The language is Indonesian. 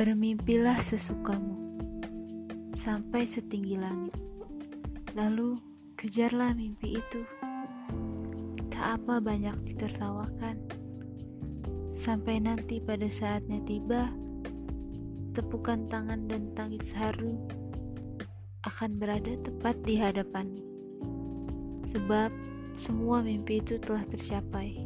Bermimpilah sesukamu sampai setinggi langit. Lalu kejarlah mimpi itu. Tak apa banyak ditertawakan. Sampai nanti pada saatnya tiba, tepukan tangan dan tangis haru akan berada tepat di hadapanmu. Sebab semua mimpi itu telah tercapai.